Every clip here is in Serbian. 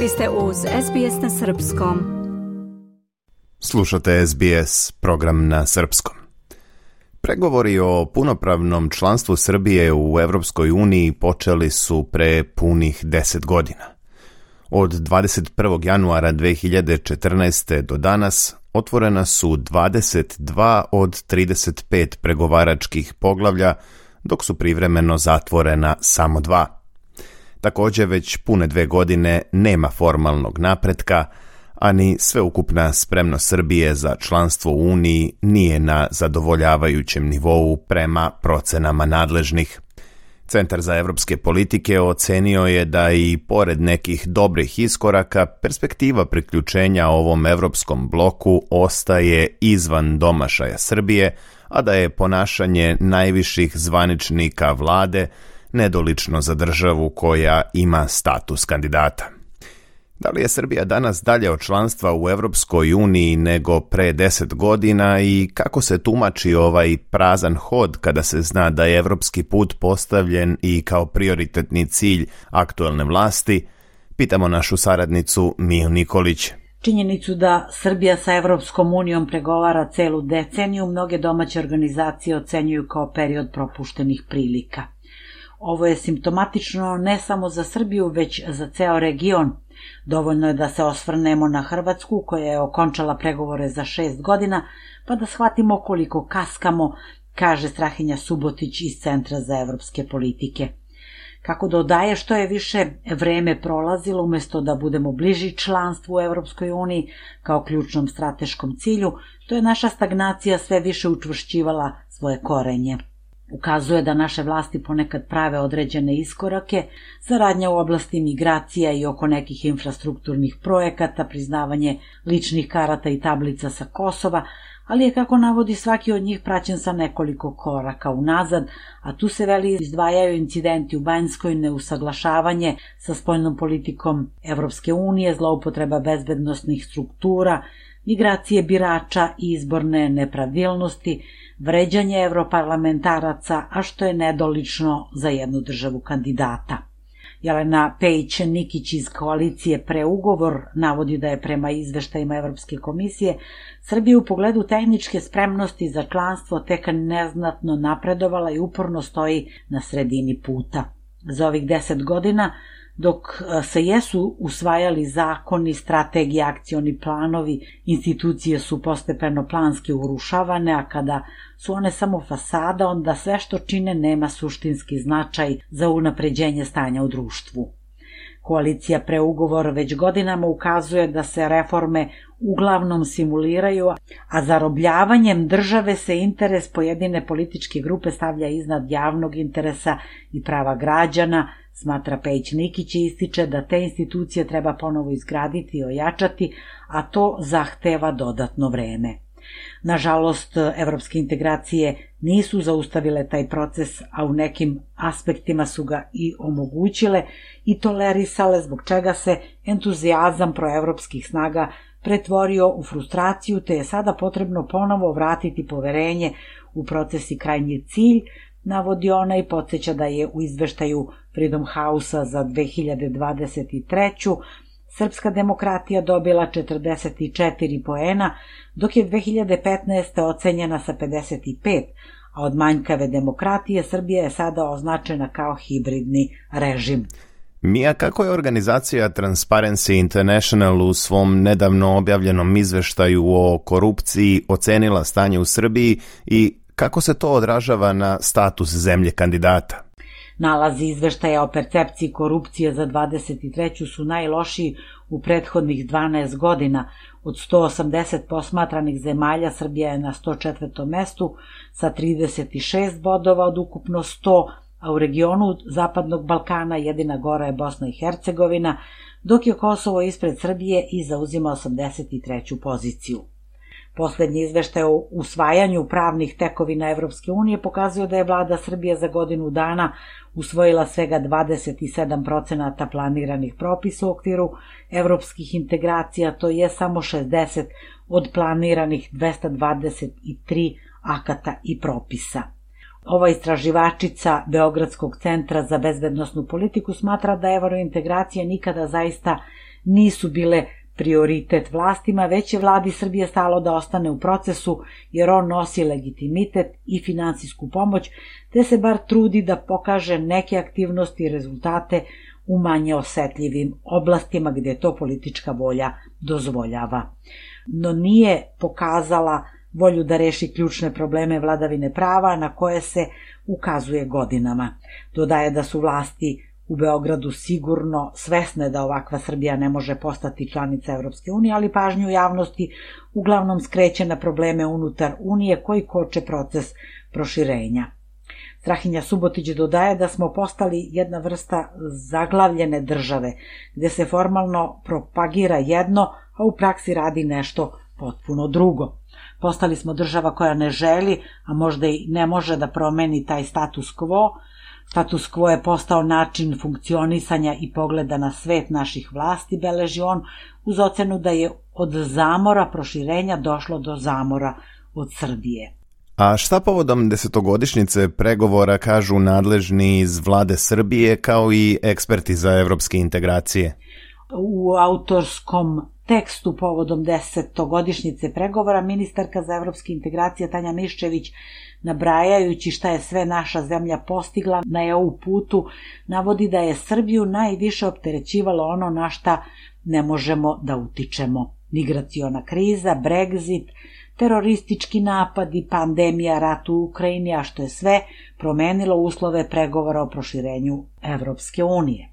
Vi ste uz SBS na Srpskom. Slušate SBS, program na Srpskom. Pregovori o punopravnom članstvu Srbije u Evropskoj uniji počeli su pre punih deset godina. Od 21. januara 2014. do danas otvorena su 22 od 35 pregovaračkih poglavlja, dok su privremeno zatvorena samo dva. Takođe, već pune dve godine nema formalnog napretka, a ni sveukupna spremnost Srbije za članstvo u Uniji nije na zadovoljavajućem nivou prema procenama nadležnih. Centar za evropske politike ocenio je da i pored nekih dobrih iskoraka, perspektiva priključenja ovom evropskom bloku ostaje izvan domašaja Srbije, a da je ponašanje najviših zvaničnika vlade nedolično za državu koja ima status kandidata. Da li je Srbija danas dalje od članstva u Evropskoj uniji nego pre deset godina i kako se tumači ovaj prazan hod kada se zna da je evropski put postavljen i kao prioritetni cilj aktuelne vlasti, pitamo našu saradnicu Miju Nikolić. Činjenicu da Srbija sa Evropskom unijom pregovara celu deceniju, mnoge domaće organizacije ocenjuju kao period propuštenih prilika. Ovo je simptomatično ne samo za Srbiju, već za ceo region. Dovoljno je da se osvrnemo na Hrvatsku, koja je okončala pregovore za šest godina, pa da shvatimo koliko kaskamo, kaže Strahinja Subotić iz Centra za evropske politike. Kako dodaje što je više vreme prolazilo umesto da budemo bliži članstvu u Evropskoj uniji kao ključnom strateškom cilju, to je naša stagnacija sve više učvršćivala svoje korenje. Ukazuje da naše vlasti ponekad prave određene iskorake, saradnja u oblasti migracija i oko nekih infrastrukturnih projekata, priznavanje ličnih karata i tablica sa Kosova, ali je kako navodi svaki od njih praćen sa nekoliko koraka unazad, a tu se veli izdvajaju incidenti u Banjskoj, neusaglašavanje sa spoljnom politikom Evropske unije, zloupotreba bezbednostnih struktura, migracije birača i izborne nepravilnosti, vređanje evroparlamentaraca, a što je nedolično za jednu državu kandidata. Jelena Pejić Nikić iz koalicije Preugovor navodi da je prema izveštajima Evropske komisije Srbija u pogledu tehničke spremnosti za članstvo tek neznatno napredovala i uporno stoji na sredini puta. Za ovih deset godina dok se jesu usvajali zakoni, strategije, akcioni planovi, institucije su postepeno planski urušavane, a kada su one samo fasada, onda sve što čine nema suštinski značaj za unapređenje stanja u društvu. Koalicija preugovor već godinama ukazuje da se reforme uglavnom simuliraju, a zarobljavanjem države se interes pojedine političke grupe stavlja iznad javnog interesa i prava građana, smatra Pejić Nikić i ističe da te institucije treba ponovo izgraditi i ojačati, a to zahteva dodatno vreme. Nažalost, evropske integracije nisu zaustavile taj proces, a u nekim aspektima su ga i omogućile i tolerisale, zbog čega se entuzijazam proevropskih snaga pretvorio u frustraciju, te je sada potrebno ponovo vratiti poverenje u procesi krajnji cilj, navodi ona i podsjeća da je u izveštaju Freedom House-a za 2023. Srpska demokratija dobila 44 poena, dok je 2015. ocenjena sa 55, a od manjkave demokratije Srbija je sada označena kao hibridni režim. Mija, kako je organizacija Transparency International u svom nedavno objavljenom izveštaju o korupciji ocenila stanje u Srbiji i kako se to odražava na status zemlje kandidata? Nalazi izveštaja o percepciji korupcije za 23. su najlošiji u prethodnih 12 godina. Od 180 posmatranih zemalja Srbija je na 104. mestu sa 36 bodova od ukupno 100, a u regionu Zapadnog Balkana jedina gora je Bosna i Hercegovina, dok je Kosovo ispred Srbije i zauzima 83. poziciju. Poslednji izveštaj o usvajanju pravnih tekovina Evropske unije pokazuje da je vlada Srbije za godinu dana usvojila svega 27% planiranih propisa u okviru evropskih integracija, to je samo 60 od planiranih 223 akata i propisa. Ova istraživačica Beogradskog centra za bezbednostnu politiku smatra da evrointegracija nikada zaista nisu bile prioritet vlastima, već je vladi Srbije stalo da ostane u procesu jer on nosi legitimitet i finansijsku pomoć, te se bar trudi da pokaže neke aktivnosti i rezultate u manje osetljivim oblastima gde to politička volja dozvoljava. No nije pokazala volju da reši ključne probleme vladavine prava na koje se ukazuje godinama. Dodaje da su vlasti u Beogradu sigurno svesne da ovakva Srbija ne može postati članica Evropske unije, ali pažnju javnosti uglavnom skreće na probleme unutar Unije koji koče proces proširenja. Strahinja Subotić dodaje da smo postali jedna vrsta zaglavljene države, gde se formalno propagira jedno, a u praksi radi nešto potpuno drugo. Postali smo država koja ne želi, a možda i ne može da promeni taj status quo, Status quo je postao način funkcionisanja i pogleda na svet naših vlasti, beleži on, uz ocenu da je od zamora proširenja došlo do zamora od Srbije. A šta povodom desetogodišnjice pregovora kažu nadležni iz vlade Srbije kao i eksperti za evropske integracije? U autorskom tekstu povodom desetogodišnjice pregovora ministarka za evropske integracije Tanja Miščević nabrajajući šta je sve naša zemlja postigla na EU putu, navodi da je Srbiju najviše opterećivalo ono na šta ne možemo da utičemo. Migraciona kriza, Brexit, teroristički napadi, pandemija, rat u Ukrajini, a što je sve promenilo uslove pregovora o proširenju Evropske unije.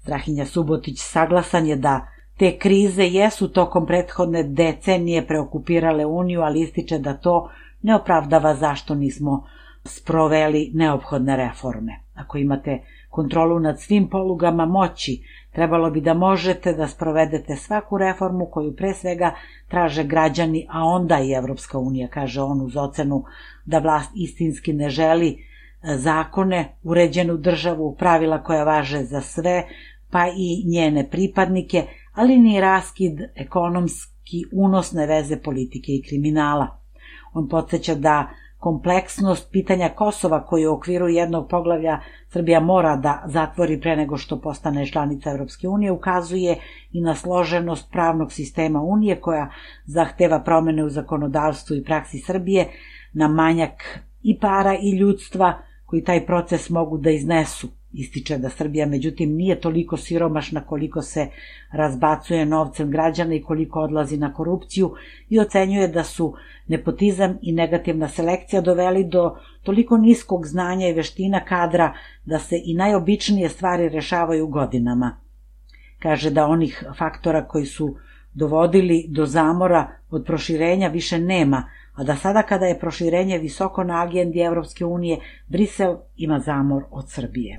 Strahinja Subotić saglasan je da te krize jesu tokom prethodne decenije preokupirale Uniju, ali ističe da to ne opravdava zašto nismo sproveli neophodne reforme. Ako imate kontrolu nad svim polugama moći, trebalo bi da možete da sprovedete svaku reformu koju pre svega traže građani, a onda i Evropska unija, kaže on uz ocenu da vlast istinski ne želi e, zakone, uređenu državu, pravila koja važe za sve, pa i njene pripadnike, ali ni raskid ekonomski unosne veze politike i kriminala. On podsjeća da kompleksnost pitanja Kosova koji u okviru jednog poglavlja Srbija mora da zatvori pre nego što postane članica Europske unije ukazuje i na složenost pravnog sistema Unije koja zahteva promene u zakonodavstvu i praksi Srbije, na manjak i para i ljudstva koji taj proces mogu da iznesu. Ističe da Srbija međutim nije toliko siromašna koliko se razbacuje novcem građana i koliko odlazi na korupciju i ocenjuje da su nepotizam i negativna selekcija doveli do toliko niskog znanja i veština kadra da se i najobičnije stvari rešavaju godinama. Kaže da onih faktora koji su dovodili do zamora od proširenja više nema, a da sada kada je proširenje visoko na agendi Evropske unije, Brisel ima zamor od Srbije.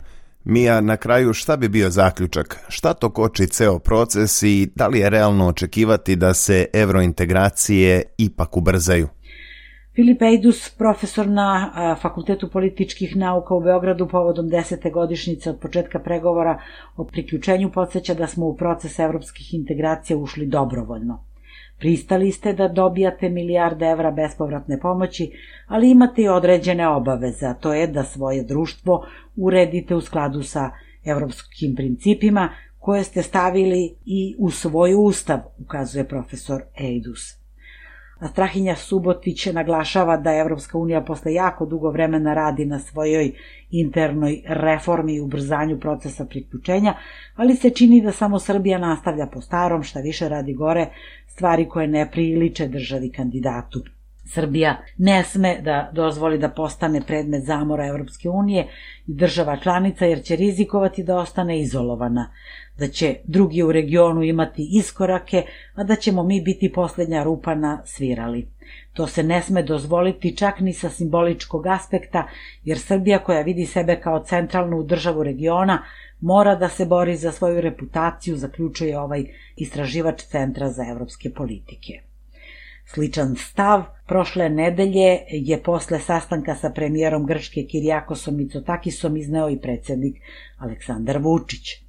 Mija, na kraju šta bi bio zaključak? Šta to koči ceo proces i da li je realno očekivati da se evrointegracije ipak ubrzaju? Filip Ejdus, profesor na Fakultetu političkih nauka u Beogradu povodom desete godišnjice od početka pregovora o priključenju podsjeća da smo u proces evropskih integracija ušli dobrovoljno. Pristali ste da dobijate milijarde evra bespovratne pomoći, ali imate i određene obaveze, a to je da svoje društvo uredite u skladu sa evropskim principima koje ste stavili i u svoj ustav, ukazuje profesor Eidus. Strahinja Subotić naglašava da Evropska unija posle jako dugo vremena radi na svojoj internoj reformi i ubrzanju procesa priključenja, ali se čini da samo Srbija nastavlja po starom, šta više radi gore, stvari koje ne priliče državi kandidatu. Srbija ne sme da dozvoli da postane predmet zamora Evropske unije i država članica jer će rizikovati da ostane izolovana, da će drugi u regionu imati iskorake, a da ćemo mi biti poslednja rupa na svirali. To se ne sme dozvoliti čak ni sa simboličkog aspekta, jer Srbija koja vidi sebe kao centralnu državu regiona mora da se bori za svoju reputaciju, zaključuje ovaj istraživač Centra za evropske politike. Sličan stav prošle nedelje je posle sastanka sa premijerom Grčke Kirijakosom Mitsotakisom izneo i predsednik Aleksandar Vučić.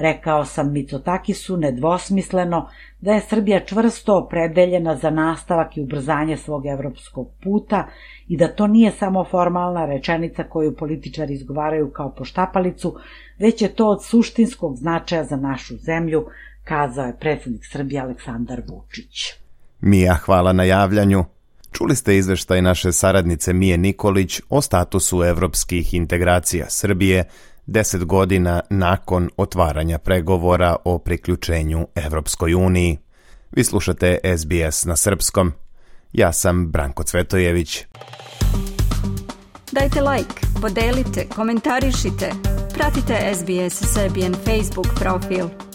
Rekao sam Mitsotakisu nedvosmisleno da je Srbija čvrsto opredeljena za nastavak i ubrzanje svog evropskog puta i da to nije samo formalna rečenica koju političari izgovaraju kao poštapalicu, već je to od suštinskog značaja za našu zemlju, kazao je predsjednik Srbije Aleksandar Vučić. Mija, hvala na javljanju. Čuli ste izveštaj naše saradnice Mije Nikolić o statusu evropskih integracija Srbije deset godina nakon otvaranja pregovora o priključenju Evropskoj uniji. Vi slušate SBS na srpskom. Ja sam Branko Cvetojević. Dajte like, podelite, komentarišite. Pratite SBS Serbian Facebook profil.